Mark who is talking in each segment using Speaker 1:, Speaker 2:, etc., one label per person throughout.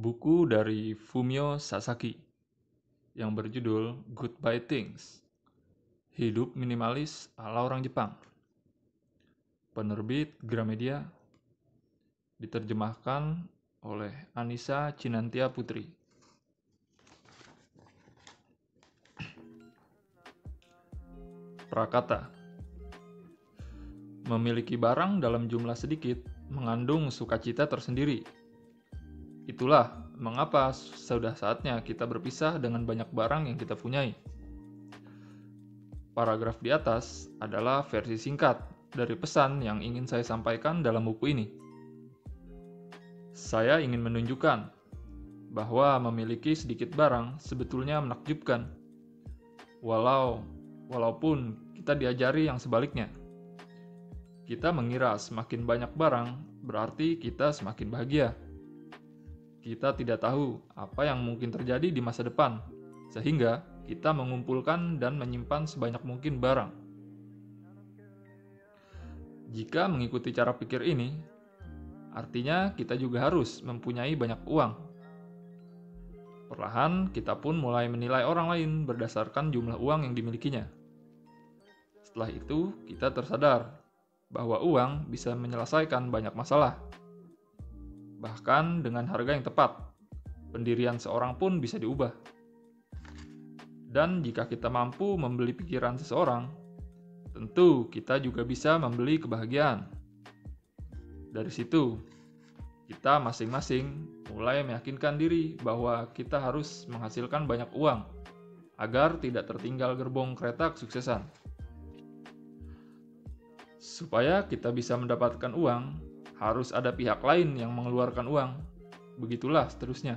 Speaker 1: buku dari Fumio Sasaki yang berjudul Goodbye Things. Hidup minimalis ala orang Jepang. Penerbit Gramedia diterjemahkan oleh Anissa Cinantia Putri. Prakata Memiliki barang dalam jumlah sedikit mengandung sukacita tersendiri. Itulah mengapa sudah saatnya kita berpisah dengan banyak barang yang kita punyai. Paragraf di atas adalah versi singkat dari pesan yang ingin saya sampaikan dalam buku ini. Saya ingin menunjukkan bahwa memiliki sedikit barang sebetulnya menakjubkan, walau walaupun kita diajari yang sebaliknya. Kita mengira semakin banyak barang berarti kita semakin bahagia. Kita tidak tahu apa yang mungkin terjadi di masa depan, sehingga kita mengumpulkan dan menyimpan sebanyak mungkin barang. Jika mengikuti cara pikir ini, artinya kita juga harus mempunyai banyak uang. Perlahan, kita pun mulai menilai orang lain berdasarkan jumlah uang yang dimilikinya. Setelah itu, kita tersadar bahwa uang bisa menyelesaikan banyak masalah. Bahkan dengan harga yang tepat, pendirian seorang pun bisa diubah. Dan jika kita mampu membeli pikiran seseorang, tentu kita juga bisa membeli kebahagiaan. Dari situ, kita masing-masing mulai meyakinkan diri bahwa kita harus menghasilkan banyak uang agar tidak tertinggal gerbong kereta kesuksesan. Supaya kita bisa mendapatkan uang, harus ada pihak lain yang mengeluarkan uang. Begitulah seterusnya.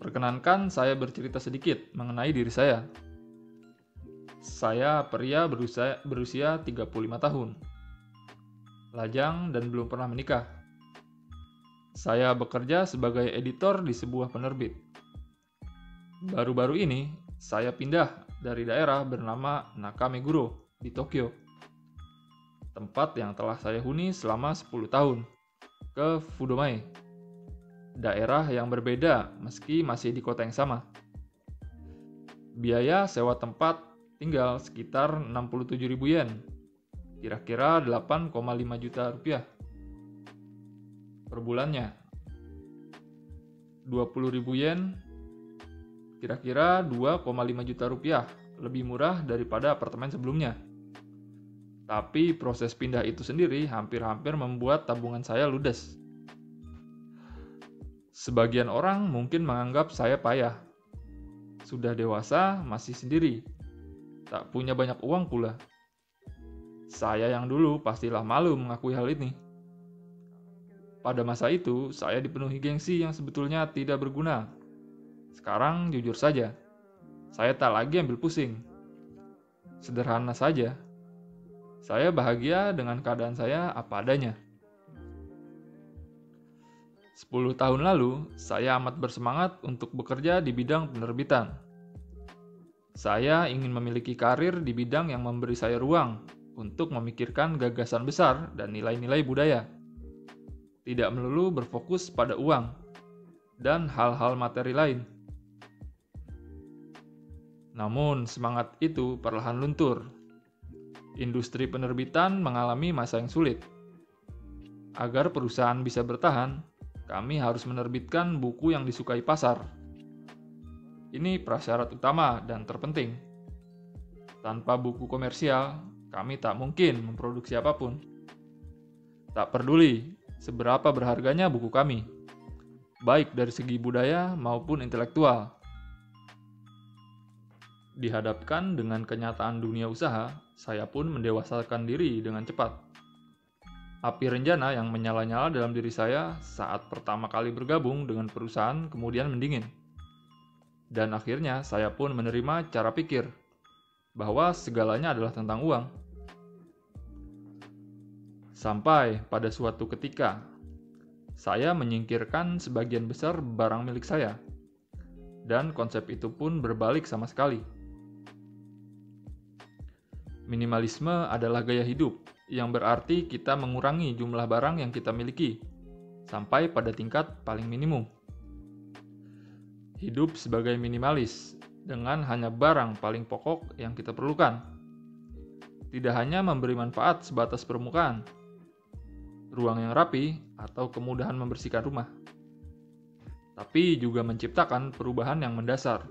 Speaker 1: Perkenankan saya bercerita sedikit mengenai diri saya. Saya pria berusia, berusia 35 tahun. Lajang dan belum pernah menikah. Saya bekerja sebagai editor di sebuah penerbit. Baru-baru ini, saya pindah dari daerah bernama Nakameguro di Tokyo. Tempat yang telah saya huni selama 10 tahun, ke Fudomae. Daerah yang berbeda meski masih di kota yang sama. Biaya sewa tempat tinggal sekitar 67 ribu yen, kira-kira 8,5 juta rupiah per bulannya. 20 ribu yen, kira-kira 2,5 juta rupiah, lebih murah daripada apartemen sebelumnya. Tapi proses pindah itu sendiri hampir-hampir membuat tabungan saya ludes. Sebagian orang mungkin menganggap saya payah. Sudah dewasa, masih sendiri. Tak punya banyak uang pula. Saya yang dulu pastilah malu mengakui hal ini. Pada masa itu, saya dipenuhi gengsi yang sebetulnya tidak berguna. Sekarang, jujur saja, saya tak lagi ambil pusing. Sederhana saja, saya bahagia dengan keadaan saya apa adanya. Sepuluh tahun lalu, saya amat bersemangat untuk bekerja di bidang penerbitan. Saya ingin memiliki karir di bidang yang memberi saya ruang untuk memikirkan gagasan besar dan nilai-nilai budaya. Tidak melulu berfokus pada uang dan hal-hal materi lain. Namun, semangat itu perlahan luntur industri penerbitan mengalami masa yang sulit. Agar perusahaan bisa bertahan, kami harus menerbitkan buku yang disukai pasar. Ini prasyarat utama dan terpenting. Tanpa buku komersial, kami tak mungkin memproduksi apa pun. Tak peduli seberapa berharganya buku kami, baik dari segi budaya maupun intelektual. Dihadapkan dengan kenyataan dunia usaha, saya pun mendewasakan diri dengan cepat. Api renjana yang menyala-nyala dalam diri saya saat pertama kali bergabung dengan perusahaan kemudian mendingin. Dan akhirnya saya pun menerima cara pikir bahwa segalanya adalah tentang uang. Sampai pada suatu ketika, saya menyingkirkan sebagian besar barang milik saya. Dan konsep itu pun berbalik sama sekali Minimalisme adalah gaya hidup yang berarti kita mengurangi jumlah barang yang kita miliki, sampai pada tingkat paling minimum. Hidup sebagai minimalis dengan hanya barang paling pokok yang kita perlukan. Tidak hanya memberi manfaat sebatas permukaan, ruang yang rapi, atau kemudahan membersihkan rumah, tapi juga menciptakan perubahan yang mendasar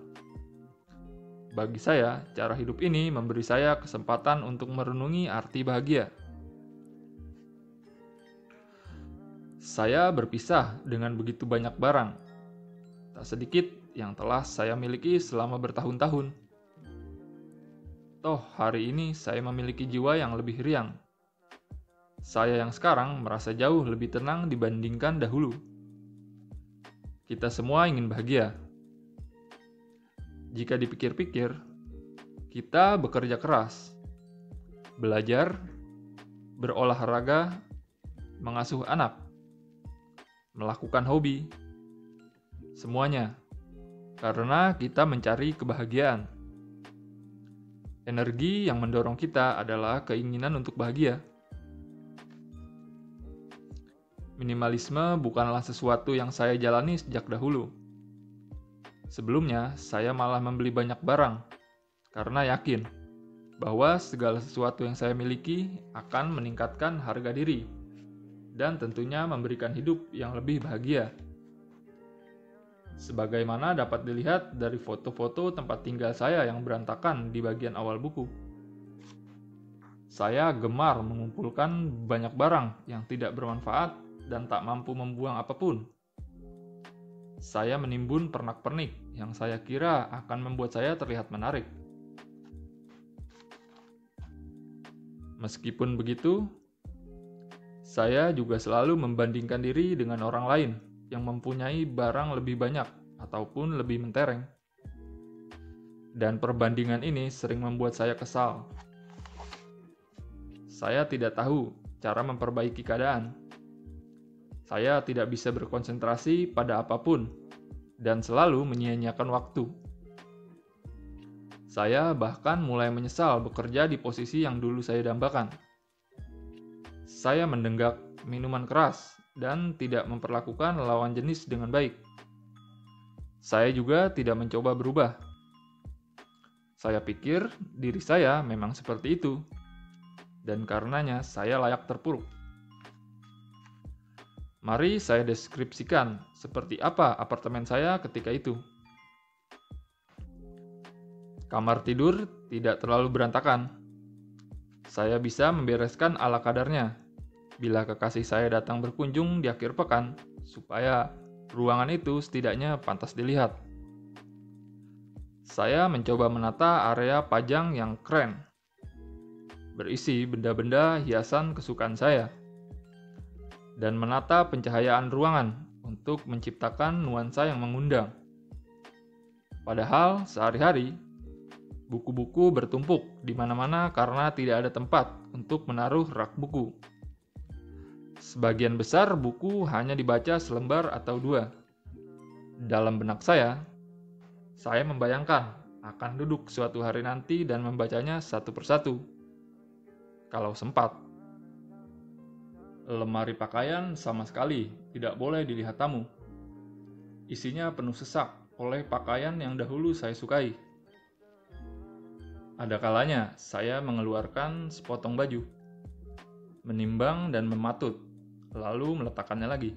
Speaker 1: bagi saya, cara hidup ini memberi saya kesempatan untuk merenungi arti bahagia. Saya berpisah dengan begitu banyak barang, tak sedikit yang telah saya miliki selama bertahun-tahun. Toh, hari ini saya memiliki jiwa yang lebih riang. Saya yang sekarang merasa jauh lebih tenang dibandingkan dahulu. Kita semua ingin bahagia jika dipikir-pikir, kita bekerja keras, belajar, berolahraga, mengasuh anak, melakukan hobi, semuanya karena kita mencari kebahagiaan. Energi yang mendorong kita adalah keinginan untuk bahagia. Minimalisme bukanlah sesuatu yang saya jalani sejak dahulu Sebelumnya, saya malah membeli banyak barang karena yakin bahwa segala sesuatu yang saya miliki akan meningkatkan harga diri dan tentunya memberikan hidup yang lebih bahagia. Sebagaimana dapat dilihat dari foto-foto tempat tinggal saya yang berantakan di bagian awal buku. Saya gemar mengumpulkan banyak barang yang tidak bermanfaat dan tak mampu membuang apa pun saya menimbun pernak-pernik yang saya kira akan membuat saya terlihat menarik. Meskipun begitu, saya juga selalu membandingkan diri dengan orang lain yang mempunyai barang lebih banyak ataupun lebih mentereng. Dan perbandingan ini sering membuat saya kesal. Saya tidak tahu cara memperbaiki keadaan saya tidak bisa berkonsentrasi pada apa pun dan selalu menyia-nyiakan waktu. Saya bahkan mulai menyesal bekerja di posisi yang dulu saya dambakan. Saya mendenggak minuman keras dan tidak memperlakukan lawan jenis dengan baik. Saya juga tidak mencoba berubah. Saya pikir diri saya memang seperti itu, dan karenanya saya layak terpuruk. Mari saya deskripsikan seperti apa apartemen saya ketika itu. Kamar tidur tidak terlalu berantakan. Saya bisa membereskan ala kadarnya bila kekasih saya datang berkunjung di akhir pekan, supaya ruangan itu setidaknya pantas dilihat. Saya mencoba menata area pajang yang keren, berisi benda-benda hiasan kesukaan saya dan menata pencahayaan ruangan untuk menciptakan nuansa yang mengundang. Padahal sehari-hari buku-buku bertumpuk di mana-mana karena tidak ada tempat untuk menaruh rak buku. Sebagian besar buku hanya dibaca selembar atau dua. Dalam benak saya, saya membayangkan akan duduk suatu hari nanti dan membacanya satu persatu. Kalau sempat. Lemari pakaian sama sekali tidak boleh dilihat tamu. Isinya penuh sesak oleh pakaian yang dahulu saya sukai. Ada kalanya saya mengeluarkan sepotong baju, menimbang dan mematut, lalu meletakkannya lagi.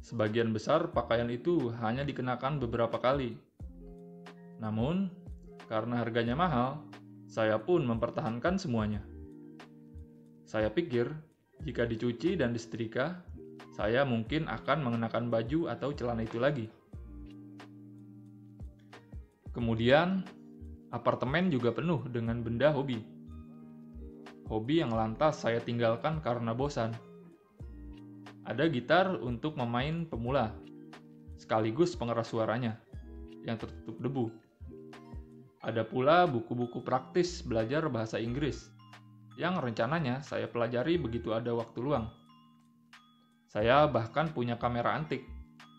Speaker 1: Sebagian besar pakaian itu hanya dikenakan beberapa kali. Namun, karena harganya mahal, saya pun mempertahankan semuanya. Saya pikir jika dicuci dan disetrika, saya mungkin akan mengenakan baju atau celana itu lagi. Kemudian, apartemen juga penuh dengan benda hobi. Hobi yang lantas saya tinggalkan karena bosan. Ada gitar untuk memain pemula, sekaligus pengeras suaranya yang tertutup debu. Ada pula buku-buku praktis belajar bahasa Inggris yang rencananya saya pelajari begitu ada waktu luang. Saya bahkan punya kamera antik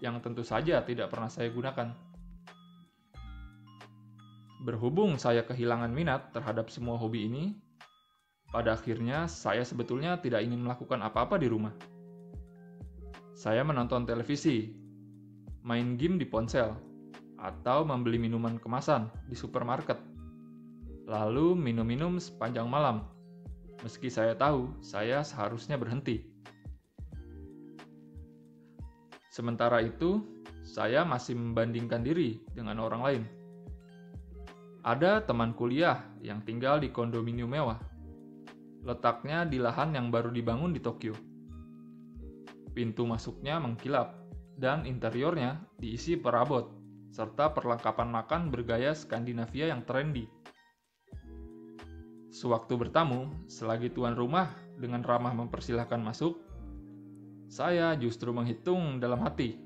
Speaker 1: yang tentu saja tidak pernah saya gunakan. Berhubung saya kehilangan minat terhadap semua hobi ini, pada akhirnya saya sebetulnya tidak ingin melakukan apa-apa di rumah. Saya menonton televisi, main game di ponsel, atau membeli minuman kemasan di supermarket. Lalu minum-minum sepanjang malam, meski saya tahu saya seharusnya berhenti. Sementara itu, saya masih membandingkan diri dengan orang lain. Ada teman kuliah yang tinggal di kondominium mewah. Letaknya di lahan yang baru dibangun di Tokyo. Pintu masuknya mengkilap dan interiornya diisi perabot serta perlengkapan makan bergaya Skandinavia yang trendy. Sewaktu bertamu, selagi tuan rumah dengan ramah mempersilahkan masuk, saya justru menghitung dalam hati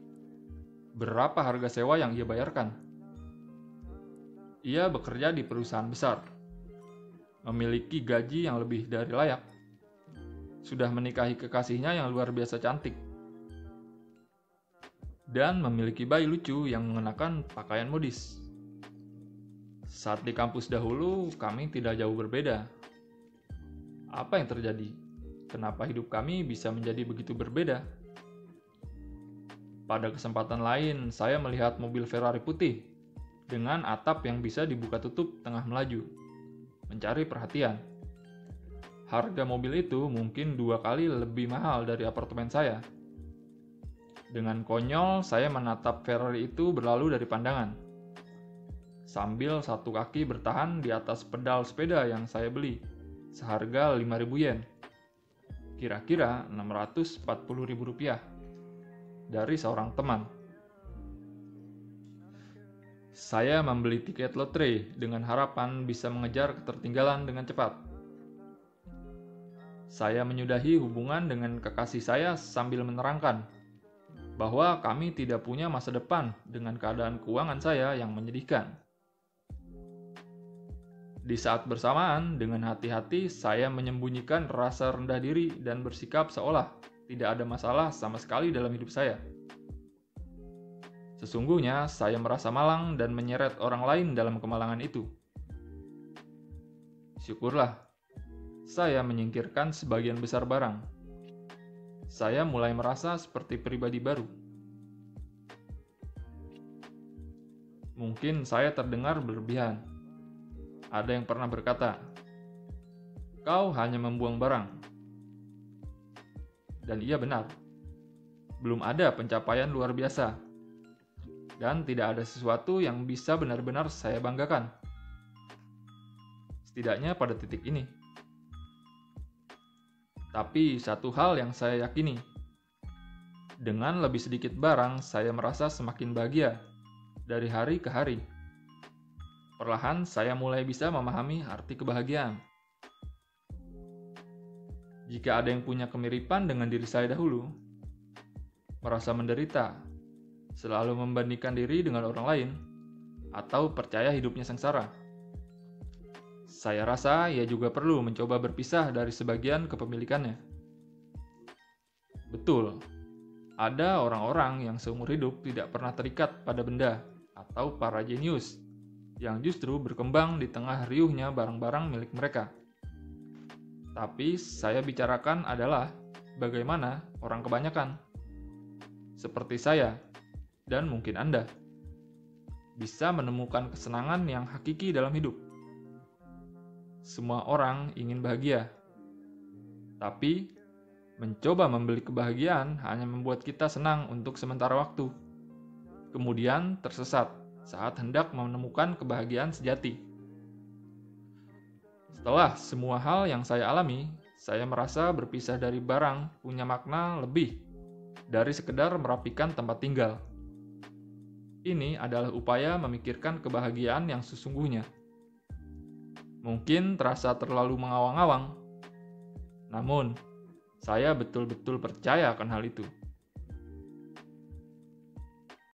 Speaker 1: berapa harga sewa yang ia bayarkan. Ia bekerja di perusahaan besar, memiliki gaji yang lebih dari layak, sudah menikahi kekasihnya yang luar biasa cantik, dan memiliki bayi lucu yang mengenakan pakaian modis. Saat di kampus dahulu, kami tidak jauh berbeda. Apa yang terjadi? Kenapa hidup kami bisa menjadi begitu berbeda? Pada kesempatan lain, saya melihat mobil Ferrari putih dengan atap yang bisa dibuka tutup tengah melaju, mencari perhatian. Harga mobil itu mungkin dua kali lebih mahal dari apartemen saya. Dengan konyol, saya menatap Ferrari itu berlalu dari pandangan. Sambil satu kaki bertahan di atas pedal sepeda yang saya beli, seharga 5.000 yen. Kira-kira 640.000 rupiah. Dari seorang teman. Saya membeli tiket lotre dengan harapan bisa mengejar ketertinggalan dengan cepat. Saya menyudahi hubungan dengan kekasih saya sambil menerangkan bahwa kami tidak punya masa depan dengan keadaan keuangan saya yang menyedihkan. Di saat bersamaan, dengan hati-hati saya menyembunyikan rasa rendah diri dan bersikap seolah tidak ada masalah sama sekali dalam hidup saya. Sesungguhnya saya merasa malang dan menyeret orang lain dalam kemalangan itu. Syukurlah, saya menyingkirkan sebagian besar barang. Saya mulai merasa seperti pribadi baru. Mungkin saya terdengar berlebihan. Ada yang pernah berkata, "Kau hanya membuang barang." Dan ia benar. Belum ada pencapaian luar biasa dan tidak ada sesuatu yang bisa benar-benar saya banggakan. Setidaknya pada titik ini. Tapi satu hal yang saya yakini, dengan lebih sedikit barang saya merasa semakin bahagia dari hari ke hari. Perlahan saya mulai bisa memahami arti kebahagiaan. Jika ada yang punya kemiripan dengan diri saya dahulu, merasa menderita selalu membandingkan diri dengan orang lain, atau percaya hidupnya sengsara. Saya rasa ia juga perlu mencoba berpisah dari sebagian kepemilikannya. Betul, ada orang-orang yang seumur hidup tidak pernah terikat pada benda atau para jenius yang justru berkembang di tengah riuhnya barang-barang milik mereka. Tapi saya bicarakan adalah bagaimana orang kebanyakan, seperti saya, dan mungkin Anda bisa menemukan kesenangan yang hakiki dalam hidup. Semua orang ingin bahagia, tapi mencoba membeli kebahagiaan hanya membuat kita senang untuk sementara waktu, kemudian tersesat saat hendak menemukan kebahagiaan sejati. Setelah semua hal yang saya alami, saya merasa berpisah dari barang punya makna lebih dari sekedar merapikan tempat tinggal. Ini adalah upaya memikirkan kebahagiaan yang sesungguhnya. Mungkin terasa terlalu mengawang-awang, namun saya betul-betul percaya akan hal itu.